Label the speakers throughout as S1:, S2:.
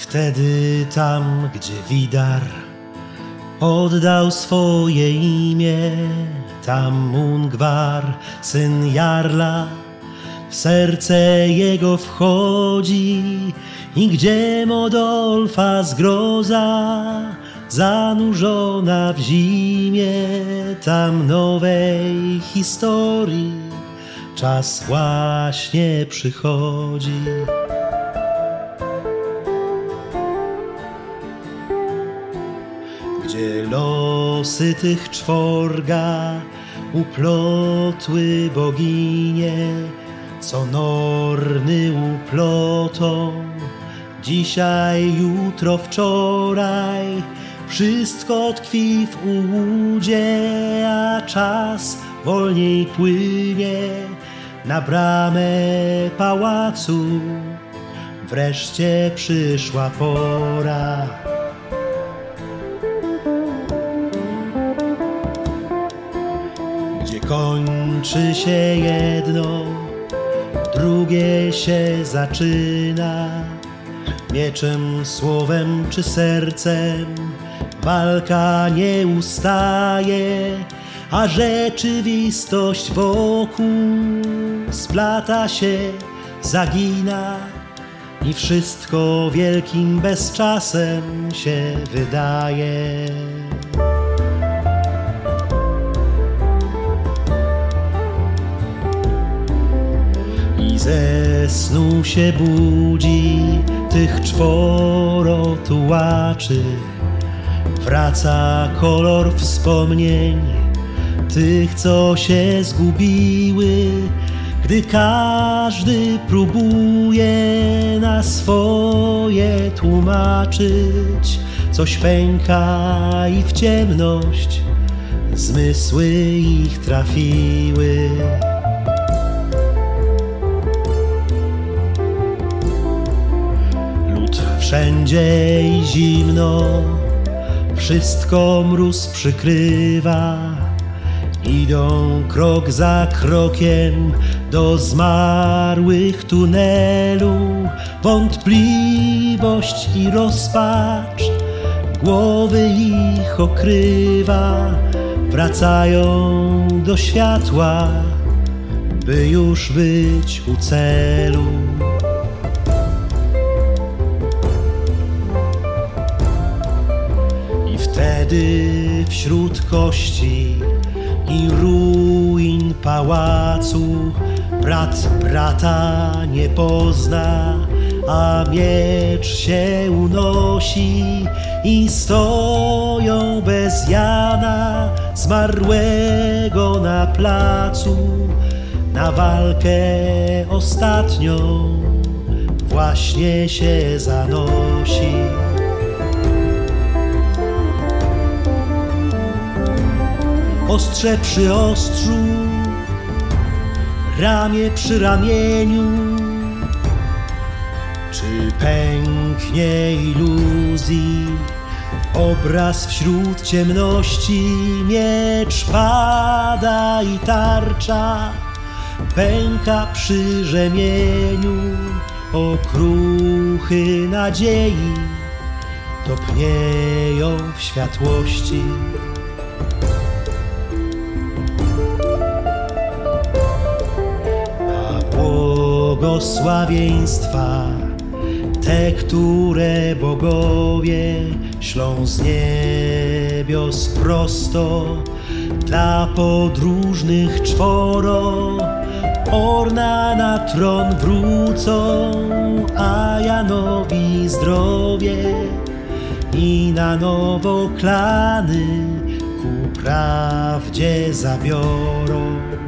S1: wtedy tam, gdzie Widar oddał swoje imię, tam Mungwar, syn Jarla, w serce jego wchodzi. I gdzie Modolfa zgroza zanurzona w zimie, tam nowej historii czas właśnie przychodzi. Gdzie losy tych czworga uplotły boginie, co norny uplotą, dzisiaj, jutro, wczoraj, wszystko tkwi w ułudzie, a czas wolniej płynie na bramę pałacu. Wreszcie przyszła pora. Kończy się jedno, drugie się zaczyna. Mieczem, słowem czy sercem walka nie ustaje, a rzeczywistość wokół splata się, zagina i wszystko wielkim bezczasem się wydaje. Ze snu się budzi tych czworo tułaczy. Wraca kolor wspomnień tych, co się zgubiły, gdy każdy próbuje na swoje tłumaczyć. Coś pęka i w ciemność zmysły ich trafiły. Wszędzie i zimno, wszystko mróz przykrywa. Idą krok za krokiem do zmarłych tunelu. Wątpliwość i rozpacz głowy ich okrywa. Wracają do światła, by już być u celu. Wtedy wśród kości i ruin pałacu brat brata nie pozna, a miecz się unosi i stoją bez Jana zmarłego na placu na walkę ostatnią właśnie się zanosi. Ostrze przy ostrzu, ramię przy ramieniu. Czy pęknie iluzji obraz wśród ciemności? Miecz pada i tarcza pęka przy rzemieniu. Okruchy nadziei topnieją w światłości. Błogosławieństwa, te, które bogowie ślą z niebios prosto dla podróżnych czworo. Orna na tron wrócą, a Janowi zdrowie i na nowo klany ku prawdzie zabiorą.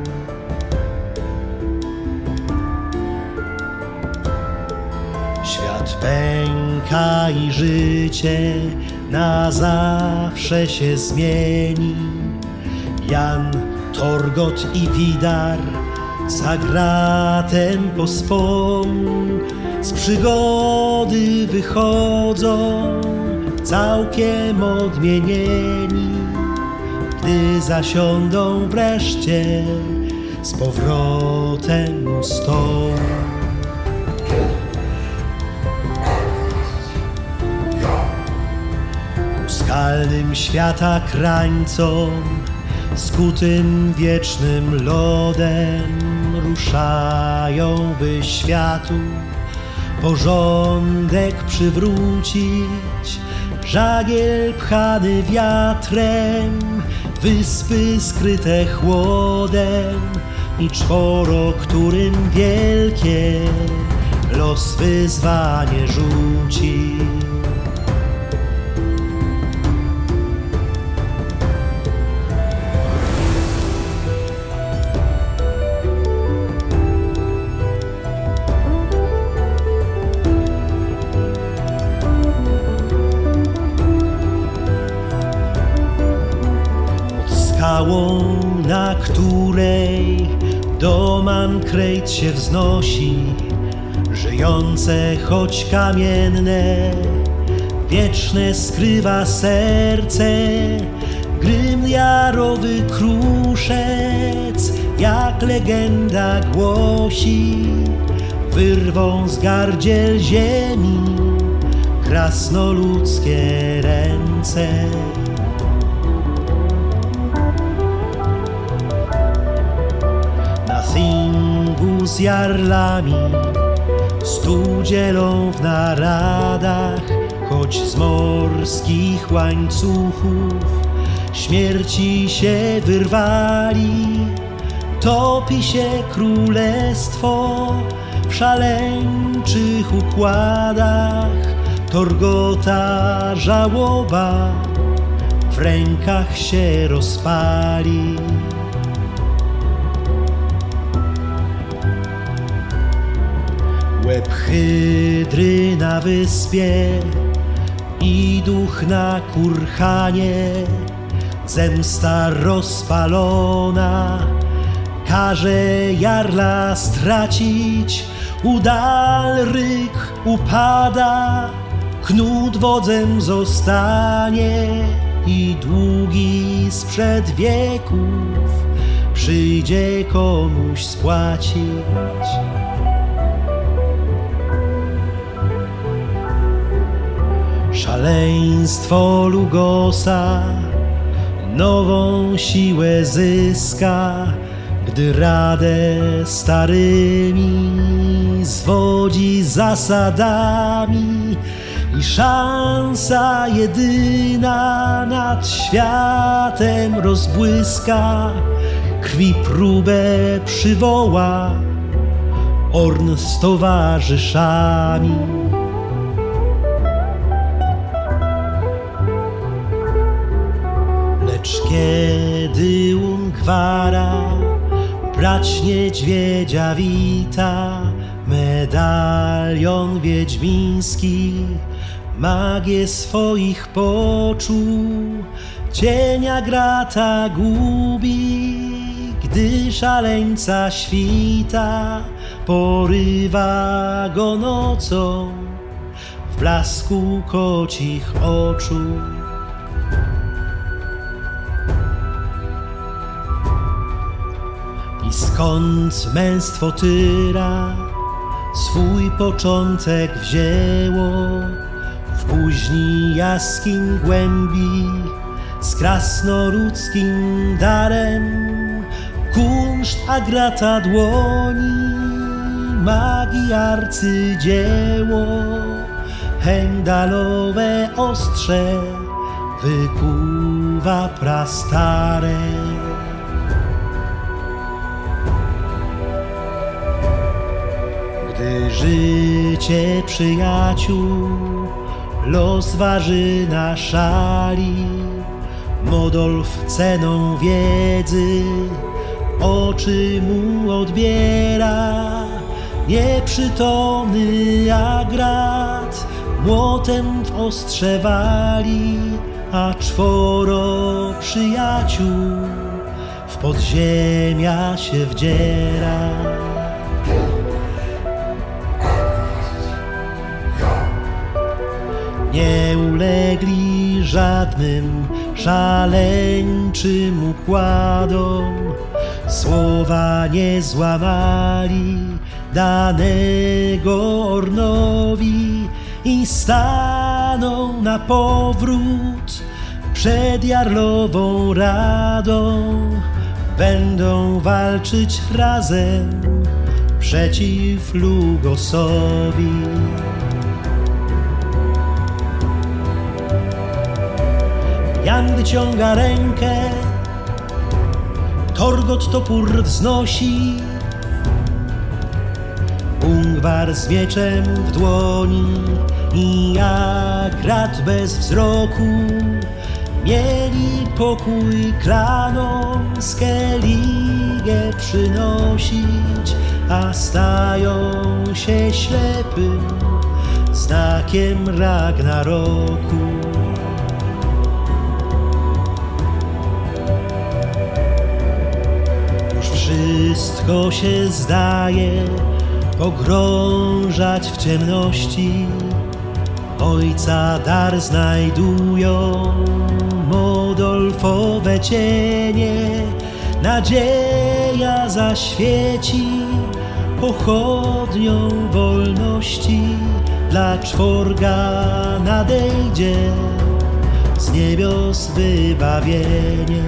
S1: Pęka i życie na zawsze się zmieni. Jan, Torgot i Widar za gratem z przygody wychodzą całkiem odmienieni, gdy zasiądą wreszcie z powrotem u stołu. Skalnym świata krańcom, skutym wiecznym lodem ruszają, by światu porządek przywrócić. Żagiel pchany wiatrem, wyspy skryte chłodem i czworo, którym wielkie los wyzwanie rzuci. Skałą, na której doman krejt się wznosi, żyjące choć kamienne, wieczne skrywa serce, grym jarowy kruszec, jak legenda głosi, wyrwą z gardziel ziemi krasnoludzkie ręce. Z jarlami Stu dzielą w naradach Choć z morskich łańcuchów Śmierci się wyrwali. Topi się królestwo W szaleńczych układach Torgota żałoba W rękach się rozpali Łeb hydry na wyspie i duch na kurhanie, zemsta rozpalona, każe jarla stracić, udal ryk upada, knut wodzem zostanie i długi sprzed wieków przyjdzie komuś spłacić. Szaleństwo Lugosa nową siłę zyska, gdy radę starymi zwodzi zasadami i szansa jedyna nad światem rozbłyska, krwi próbę przywoła Orn z towarzyszami. Kiedy Ungwara brać niedźwiedzia wita, medalion wiedźmiński magię swoich poczuł, cienia grata gubi, gdy szaleńca świta porywa go nocą w blasku kocich oczu. Skąd męstwo tyra? Swój początek wzięło w późni jaskiń głębi z krasnoludzkim darem. Kunszt agrata dłoni magii arcydzieło Hemdalowe ostrze wykuwa prastare życie przyjaciół. Los waży na szali, Modolf ceną wiedzy. Oczy mu odbiera. Nieprzytomny Agrat młotem w ostrze wali, a czworo przyjaciół w podziemia się wdziera. Nie ulegli żadnym szaleńczym układom. Słowa nie złamali danego Ornowi i staną na powrót przed Jarlową Radą będą walczyć razem przeciw Lugosowi. Jan wyciąga rękę, Torgot topór wznosi, Ungwar z mieczem w dłoni i jak rat bez wzroku mieli pokój klanom Skellige przynosić, a stają się ślepym znakiem Ragnaroku. Wszystko się zdaje pogrążać w ciemności. Ojca dar znajdują modolfowe cienie. Nadzieja zaświeci pochodnią wolności. Dla czworga nadejdzie z niebios wybawienie.